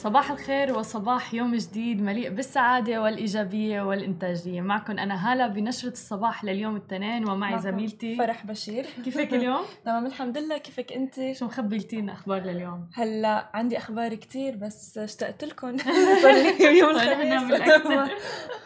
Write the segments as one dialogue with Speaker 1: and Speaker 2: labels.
Speaker 1: صباح الخير وصباح يوم جديد مليء بالسعادة والإيجابية والإنتاجية. معكم أنا هالة بنشرة الصباح لليوم الاثنين ومعي زميلتي
Speaker 2: فرح بشير.
Speaker 1: كيفك اليوم؟
Speaker 2: تمام الحمد لله. كيفك أنت؟
Speaker 1: شو مخبيتلنا أخبار لليوم؟
Speaker 2: هلا عندي أخبار كتير بس اشتقت لكم. يوم الخميس.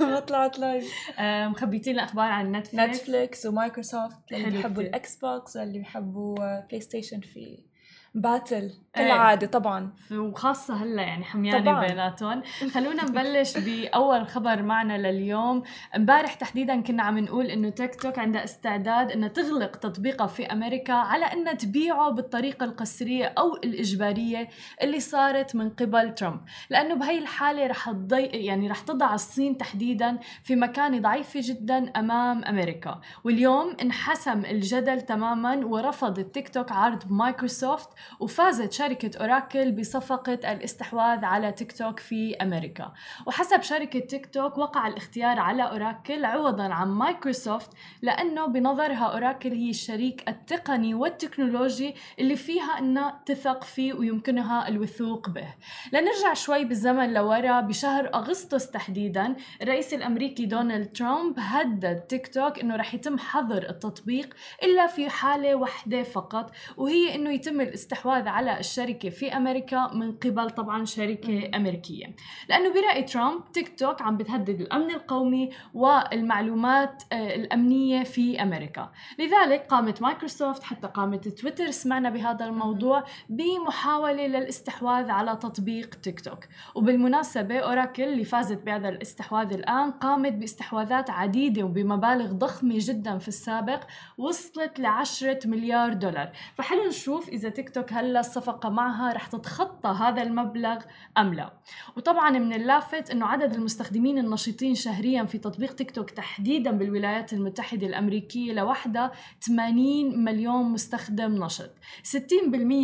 Speaker 2: ما طلعت live
Speaker 1: آه، مخبيتينا أخبار عن نتفليكس
Speaker 2: نتفليكس ومايكروسوفت اللي بيحبوا الإكس بوكس واللي بيحبوا بلاي ستيشن في battle كالعادة طبعا.
Speaker 1: وخاصة هلأ يعني حميانة بيناتهم خلونا نبلش بأول خبر معنا لليوم. امبارح تحديدا كنا عم نقول إنه تيك توك عندها استعداد إنها تغلق تطبيقها في أمريكا على إنها تبيعه بالطريقة القسرية أو الإجبارية اللي صارت من قبل ترامب. لأنه بهي الحالة رح تض يعني رح تضع الصين تحديدا في مكانة ضعيفة جدا أمام أمريكا. واليوم انحسم الجدل تماما ورفض التيك توك عرض مايكروسوفت وفازت شركة أوراكل بصفقة الاستحواذ على تيك توك في أمريكا. وحسب شركة تيك توك وقع الاختيار على أوراكل عوضا عن مايكروسوفت لأنه بنظرها أوراكل هي الشريك التقني والتكنولوجي اللي فيها أنها تثق فيه ويمكنها الوثوق به. لنرجع شوي بالزمن لورا. بشهر أغسطس تحديدا الرئيس الأمريكي دونالد ترامب هدد تيك توك أنه رح يتم حظر التطبيق إلا في حالة واحدة فقط وهي أنه يتم الاستحواذ الاستحواذ على الشركة في أمريكا من قبل طبعا شركة أمريكية. لأنه برأي ترامب تيك توك عم بتهدد الأمن القومي والمعلومات آه، الأمنية في أمريكا. لذلك قامت مايكروسوفت حتى قامت تويتر سمعنا بهذا الموضوع بمحاولة للاستحواذ على تطبيق تيك توك. وبالمناسبة أوراكل اللي فازت بهذا الاستحواذ الآن قامت باستحواذات عديدة وبمبالغ ضخمة جدا في السابق وصلت لعشرة مليار دولار. فحلو نشوف إذا تيك توك هلا الصفقة معها رح تتخطى هذا المبلغ أم لا. وطبعا من اللافت أنه عدد المستخدمين النشيطين شهريا في تطبيق تيك توك تحديدا بالولايات المتحدة الأمريكية لوحدها 80 مليون مستخدم نشط. 60%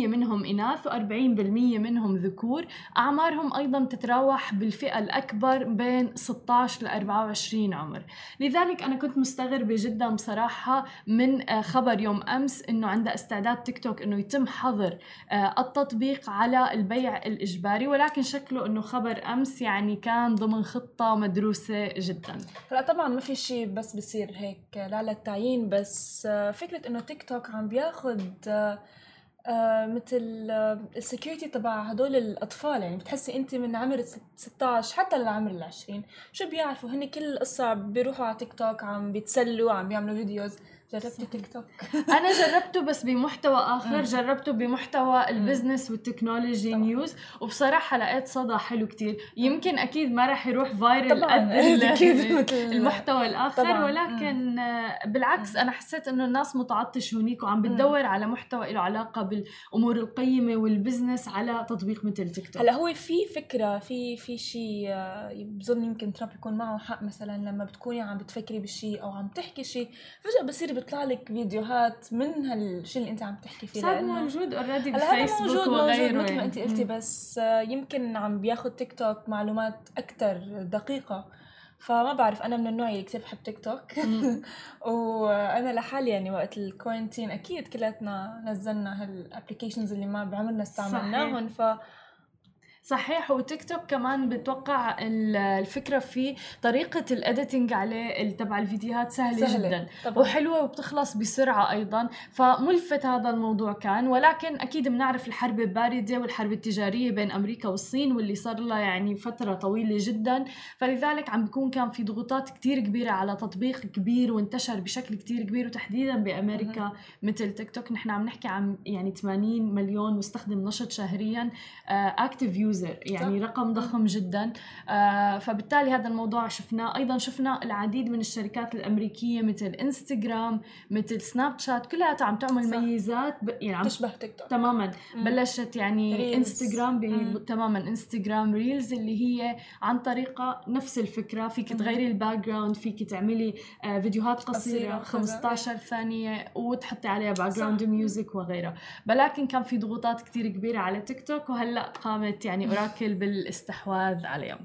Speaker 1: منهم إناث و40% منهم ذكور. أعمارهم أيضا تتراوح بالفئة الأكبر بين 16 ل 24 عمر. لذلك أنا كنت مستغربة جدا بصراحة من آه، خبر يوم أمس أنه عندها استعداد تيك توك أنه يتم حظر حظر آه، التطبيق على البيع الإجباري ولكن شكله أنه خبر أمس يعني كان ضمن خطة مدروسة جدا.
Speaker 2: لا طبعا ما في شيء بس بصير هيك لا للتعيين بس آه، فكرة أنه تيك توك عم بياخد آه مثل السكيورتي تبع هدول الأطفال يعني بتحسي انت من عمر 16 حتى للعمر ال 20 شو بيعرفوا؟ هن كل القصة بيروحوا على تيك توك عم بيتسلوا عم بيعملوا videos. جربتي تيك توك
Speaker 1: أنا جربته بس بمحتوى آخر جربته بمحتوى ال business وال technology news وبصراحة لقيت صدى حلو كتير. يمكن أكيد ما راح يروح viral قد المحتوى الآخر طبعاً. ولكن بالعكس أنا حسيت إنه الناس متعطش هونيك وعم بتدور على محتوى له علاقة بالأمور القيمة وال business على تطبيق مثل تيك توك
Speaker 2: هلا هو في فكرة في في شيء آه، بظن يمكن ترامب يكون معه حق مثلا لما بتكوني عم بتفكري بالشيء أو عم تحكي شيء فجأة بصير بيطلع لك فيديوهات من هالشيء اللي انت عم تحكي فيه
Speaker 1: صار موجود already بفيسبوك موجود
Speaker 2: موجود مثل ما انت يعني. قلتي بس يمكن عم بياخذ تيك توك معلومات أكثر دقيقة. فما بعرف أنا من النوع اللي كثير بحب تيك توك. وأنا لحالي يعني وقت ال quarantine أكيد كلاتنا نزلنا هال applications اللي ما بعمرنا استعملناهم ف
Speaker 1: صحيح وتيك توك كمان بتوقع الفكرة في طريقة الاديتنج عليه تبع الفيديوهات سهلة, سهلة. جدا طبعا. وحلوة وبتخلص بسرعة أيضا فملفت هذا الموضوع كان ولكن أكيد بنعرف الحرب الباردة والحرب التجارية بين أمريكا والصين واللي صار لها يعني فترة طويلة جدا فلذلك عم بيكون كان في ضغوطات كتير كبيرة على تطبيق كبير وانتشر بشكل كتير كبير وتحديدا بأمريكا مم. مثل تيك توك نحن عم نحكي عن يعني 80 مليون مستخدم نشط شهريا active uh, user يعني صح. رقم ضخم جدا. آه فبالتالي هذا الموضوع شفناه. أيضا شفنا العديد من الشركات الأمريكية مثل انستغرام مثل سناب شات كلها عم تعمل صح. ميزات
Speaker 2: يعني عم تشبه تيك توك
Speaker 1: تماما. مم. بلشت يعني reels. انستغرام تماما انستغرام reels اللي هي عن طريقه نفس الفكرة. فيك تغيري ال background فيك تعملي آه فيديوهات قصيرة 15 ثانية وتحطي عليها background music وغيرها. ولكن كان في ضغوطات كثير كبيرة على تيك توك وهلأ قامت يعني يعني أوراكل بالإستحواذ عليهم.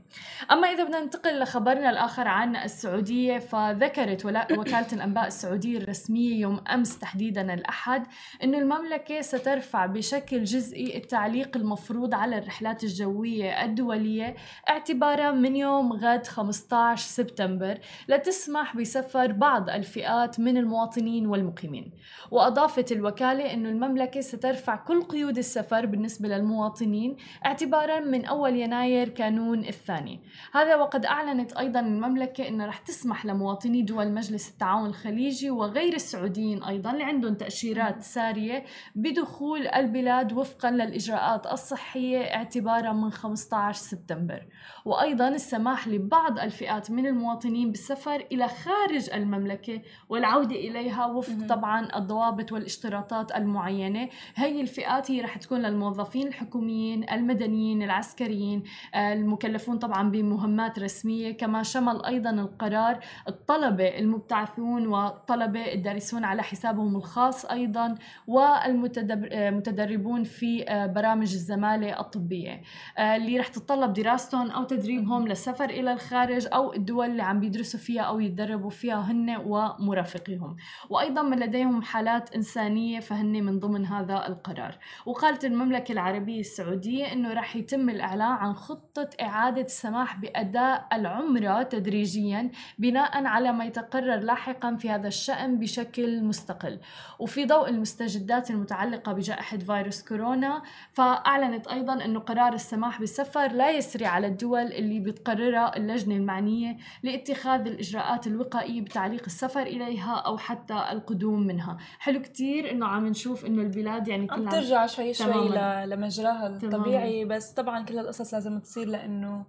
Speaker 1: أما إذا بدنا ننتقل لخبرنا الآخر عن السعودية فذكرت وكالة الأنباء السعودية الرسمية يوم أمس تحديدا الأحد أنه المملكة سترفع بشكل جزئي التعليق المفروض على الرحلات الجوية الدولية اعتبارا من يوم غد 15 سبتمبر لتسمح بسفر بعض الفئات من المواطنين والمقيمين. وأضافت الوكالة أن المملكة سترفع كل قيود السفر بالنسبة للمواطنين اعتبارا من أول يناير كانون الثاني. هذا وقد أعلنت أيضا المملكة أنها رح تسمح لمواطني دول مجلس التعاون الخليجي وغير السعوديين أيضا اللي عندهم تأشيرات سارية بدخول البلاد وفقا للإجراءات الصحية اعتبارا من 15 سبتمبر. وأيضا السماح لبعض الفئات من المواطنين بالسفر إلى خارج المملكة والعودة إليها وفق طبعا الضوابط والاشتراطات المعينة. هي الفئات هي رح تكون للموظفين الحكوميين المدنيين العسكريين المكلفون طبعا بمهمات رسمية كما شمل أيضا القرار الطلبة المبتعثون والطلبة الدارسون على حسابهم الخاص أيضا والمتدربون في برامج الزمالة الطبية. اللي رح تتطلب دراستهم أو تدريبهم للسفر إلى الخارج أو الدول اللي عم بيدرسوا فيها أو يتدربوا فيها هن ومرافقيهم. وأيضا من لديهم حالات إنسانية فهن من ضمن هذا القرار. وقالت المملكة العربية السعودية أنه رح يتم الإعلان عن خطة إعادة السماح بأداء العمرة تدريجيا بناء على ما يتقرر لاحقا في هذا الشأن بشكل مستقل. وفي ضوء المستجدات المتعلقة بجائحة فيروس كورونا فأعلنت أيضا أنه قرار السماح بالسفر لا يسري على الدول اللي بتقررها اللجنة المعنية لاتخاذ الإجراءات الوقائية بتعليق السفر إليها أو حتى القدوم منها. حلو كتير إنه عم نشوف إنه البلاد يعني
Speaker 2: عم ترجع شوي شوي لمجراها الطبيعي بس طبعا كل هالقصص لازم تصير لأنه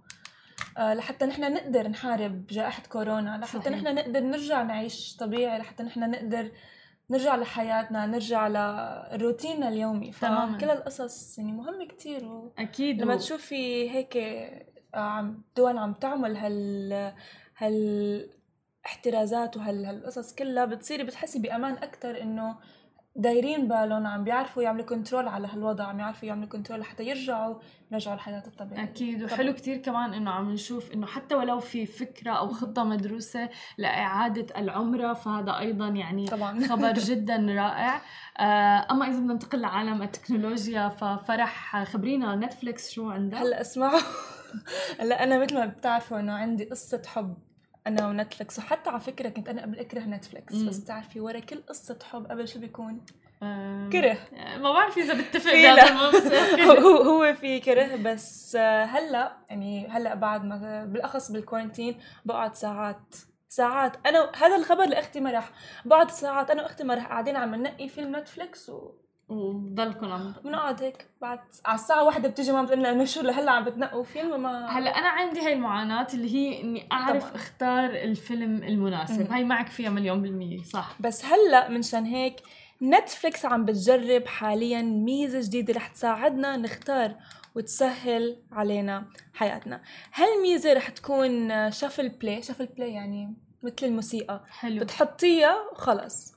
Speaker 2: آه، لحتى نحن نقدر نحارب جائحة كورونا لحتى نحن نقدر نرجع نعيش طبيعي لحتى نحن نقدر نرجع لحياتنا نرجع لروتيننا اليومي. فكل القصص يعني مهمة كتير و...
Speaker 1: أكيد.
Speaker 2: لما و... تشوفي هيك آه، عم دول عم تعمل هال هالاحترازات وهال هالقصص كلها بتصيري بتحسي بأمان أكثر إنه دايرين بالهم عم بيعرفوا يعملوا control على هالوضع عم يعرفوا يعملوا control لحتى يرجعوا يرجعوا الحياة الطبيعية
Speaker 1: أكيد وحلو كتير كمان إنه عم نشوف إنه حتى ولو في فكرة أو خطة مدروسة لإعادة العمرة فهذا أيضا يعني طبعا. خبر جدا رائع. آه، أما إذا بدنا ننتقل لعالم التكنولوجيا ففرح خبرينا نتفليكس شو عندك؟
Speaker 2: هلأ اسمعوا. هلأ أنا مثل ما بتعرفوا إنه عندي قصة حب. أنا ونتفلكس وحتى على فكرة كنت أنا قبل أكره نتفلكس مم. بس بتعرفي ورا كل قصة حب قبل شو بيكون؟ كره.
Speaker 1: ما بعرف إذا بتفق
Speaker 2: هو هو في كره. بس هلأ يعني هلأ بعد ما بالأخص بال quarantine بقعد ساعات ساعات. أنا هذا الخبر لأختي مرح بقعد ساعات. أنا وأختي مرح قاعدين عم ننقي فيلم نتفلكس و
Speaker 1: وبضلكم عم
Speaker 2: بنقعد هيك بعد على الساعة واحدة بتيجي ماما بتقول إنه شو لهلأ عم بتنقوا فيلم؟ ما
Speaker 1: هلأ أنا عندي هاي المعاناة اللي هي إني أعرف طبعا. أختار الفيلم المناسب، هاي معك فيها مليون بالمية صح.
Speaker 2: بس هلأ منشان هيك نتفليكس عم بتجرب حاليا ميزة جديدة رح تساعدنا نختار وتسهل علينا حياتنا. هالميزة رح تكون shuffle play shuffle play يعني مثل الموسيقى.
Speaker 1: حلو.
Speaker 2: بتحطيها وخلص.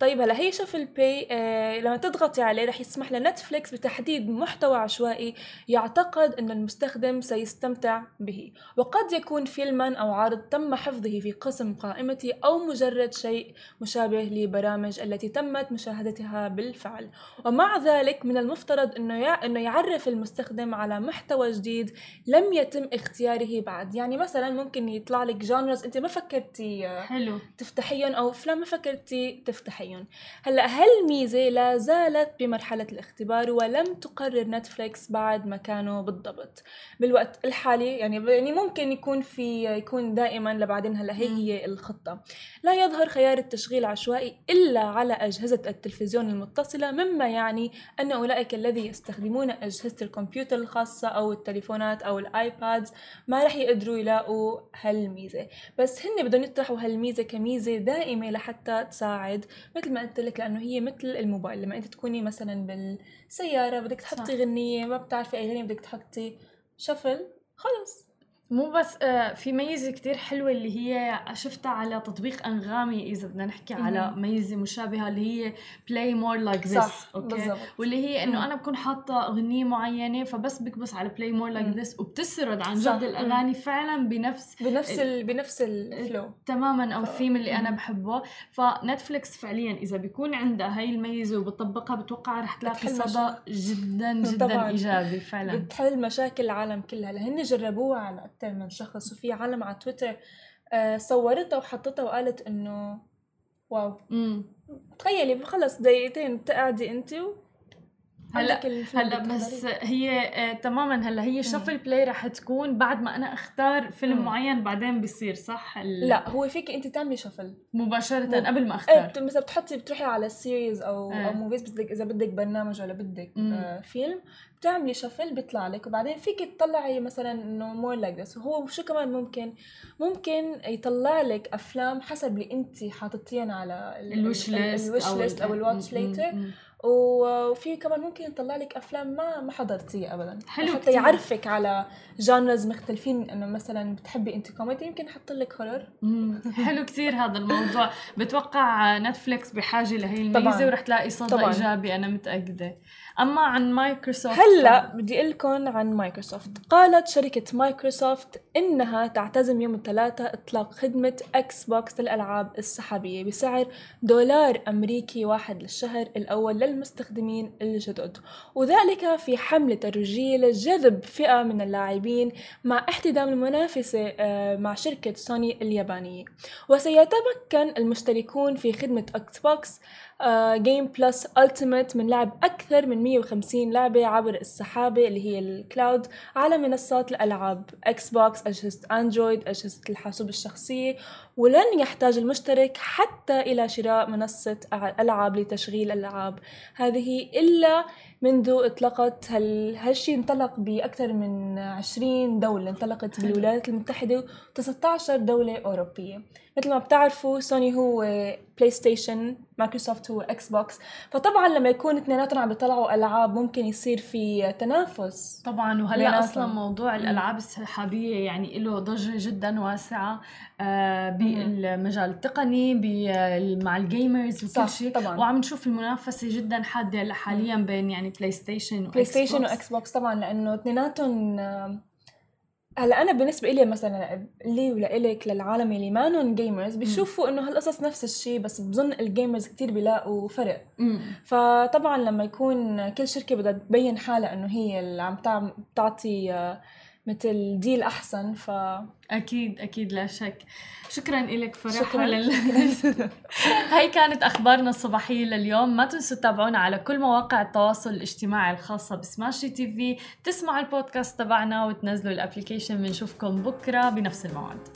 Speaker 2: طيب هلا هي shuffle play آه لما تضغطي عليه رح يسمح لنتفليكس بتحديد محتوى عشوائي يعتقد أن المستخدم سيستمتع به. وقد يكون فيلما أو عرض تم حفظه في قسم قائمتي أو مجرد شيء مشابه لبرامج التي تمت مشاهدتها بالفعل. ومع ذلك من المفترض أنه يع... أنه يعرف المستخدم على محتوى جديد لم يتم اختياره بعد. يعني مثلا ممكن يطلع لك genres أنت ما فكرتي
Speaker 1: حلو.
Speaker 2: تفتحيهم أو أفلام ما فكرتي تفتحيهم. عليهم هلا هالميزة لا زالت بمرحلة الاختبار ولم تقرر نتفليكس بعد مكانه بالضبط؟ بالوقت الحالي يعني يعني ممكن يكون في يكون دائما لبعدين هلا هي هي الخطة. لا يظهر خيار التشغيل عشوائي إلا على أجهزة التلفزيون المتصلة مما يعني أن أولئك الذي يستخدمون أجهزة الكمبيوتر الخاصة أو التليفونات أو الآيبادز ما رح يقدروا يلاقوا هالميزة. بس هن بدهم يطرحوا هالميزة كميزة دائمة لحتى تساعد. مثل ما قلت لك لأنه هي مثل الموبايل لما أنت تكوني مثلا بالسيارة بدك تحطي صح. غنية ما بتعرفي أي غنية بدك تحطي shuffle خلص
Speaker 1: مو بس آه، في ميزة كتير حلوة اللي هي شفتها على تطبيق أنغامي إذا بدنا نحكي على ميزة مشابهة اللي هي play more like this okay? بالزبط. واللي هي إنه أنا بكون حاطة أغنية معينة فبس بكبس على play more like this وبتسرد عن جد الأغاني فعلا بنفس
Speaker 2: بنفس ال... بنفس ال flow
Speaker 1: تماما أو الثيم اللي أنا بحبه. ف Netflix فعليا إذا بيكون عندها هاي الميزة وبتطبقها بتوقع رح تلاقي صدى جدا جدا إيجابي فعلا.
Speaker 2: بتحل مشاكل العالم كلها. لهن جربوها على أكثر من شخص وفي عالم على تويتر آه، صورتها وحطتها وقالت إنه wow. امم تخيلي خلص دقيقتين بتقعدي أنت
Speaker 1: هلا هلا بس هي آه تماما هلا هي shuffle play رح تكون بعد ما أنا أختار فيلم مم. معين بعدين بيصير صح؟
Speaker 2: لا هو فيك أنت تعملي shuffle.
Speaker 1: مباشرة مم. قبل ما أختار.
Speaker 2: إيه مثلا بتحطي بتروحي على ال series أو. أو movies بدك إذا بدك برنامج ولا بدك آه فيلم بتعملي shuffle بيطلع لك. وبعدين فيك تطلعي مثلا إنه more like this وهو شو كمان ممكن؟ ممكن يطلع لك أفلام حسب اللي أنت حاطتيها على
Speaker 1: ال wish
Speaker 2: list أو ال watch later وفي كمان ممكن يطلع لك أفلام ما ما حضرتيها ابدا. حلو حتى كتير. يعرفك على genres مختلفين إنه مثلا بتحبي أنت كوميدي يمكن يحط لك horror
Speaker 1: حلو كثير هذا الموضوع. بتوقع نتفليكس بحاجة لهي الميزة ورح تلاقي صدى إيجابي أنا متأكدة. أما عن مايكروسوفت
Speaker 2: هلأ بدي أقول لكم عن مايكروسوفت قالت شركة مايكروسوفت إنها تعتزم يوم الثلاثاء إطلاق خدمة إكس بوكس للألعاب السحابية بسعر دولار أمريكي واحد للشهر الأول للمستخدمين الجدد. وذلك في حمله ترويجيه لجذب فئة من اللاعبين مع احتدام المنافسة آه، مع شركة سوني اليابانية. وسيتمكن المشتركون في خدمة إكس بوكس جيم باس ultimate من لعب أكثر من 150 لعبة عبر السحابة اللي هي ال cloud على منصات الألعاب إكس بوكس اجهزه اندرويد اجهزه الحاسوب الشخصية. ولن يحتاج المشترك حتى إلى شراء منصة ألعاب لتشغيل الالعاب هذه إلا منذ اطلقت هال... هالشي انطلق بأكثر من 20 دولة انطلقت بالولايات المتحدة و19 دولة أوروبية. مثل ما بتعرفوا سوني هو بلاي ستيشن مايكروسوفت هو إكس بوكس فطبعا لما يكون اثنيناتهم عم بيطلعوا ألعاب ممكن يصير في تنافس.
Speaker 1: طبعا وهلأ أصلا موضوع الألعاب السحابية يعني له ضجة جدا واسعة آه، بالمجال التقني مع ال gamers وكل شيء. طبعا. وعم نشوف المنافسة جدا حادة حاليا بين يعني بلاي ستيشن
Speaker 2: بلاي ستيشن واكس بوكس طبعا لأنه اثنيناتهم هلا أنا بالنسبة لي مثلا لي ولإلك للعالم اللي مانن gamers بيشوفوا إنه هالقصص نفس الشيء بس بظن ال gamers كتير بيلاقوا فرق مم. فطبعا لما يكون كل شركة بدها تبين حالها إنه هي اللي عم تعطي آه، مثل deal أحسن ف
Speaker 1: أكيد أكيد لا شك. شكرا لك فرح شكرا. لل... هاي كانت أخبارنا الصباحية لليوم. ما تنسوا تتابعونا على كل مواقع التواصل الاجتماعي الخاصة بسماشي TV. تسمعوا البودكاست تبعنا وتنزلوا ال application بنشوفكم بكرة بنفس الموعد.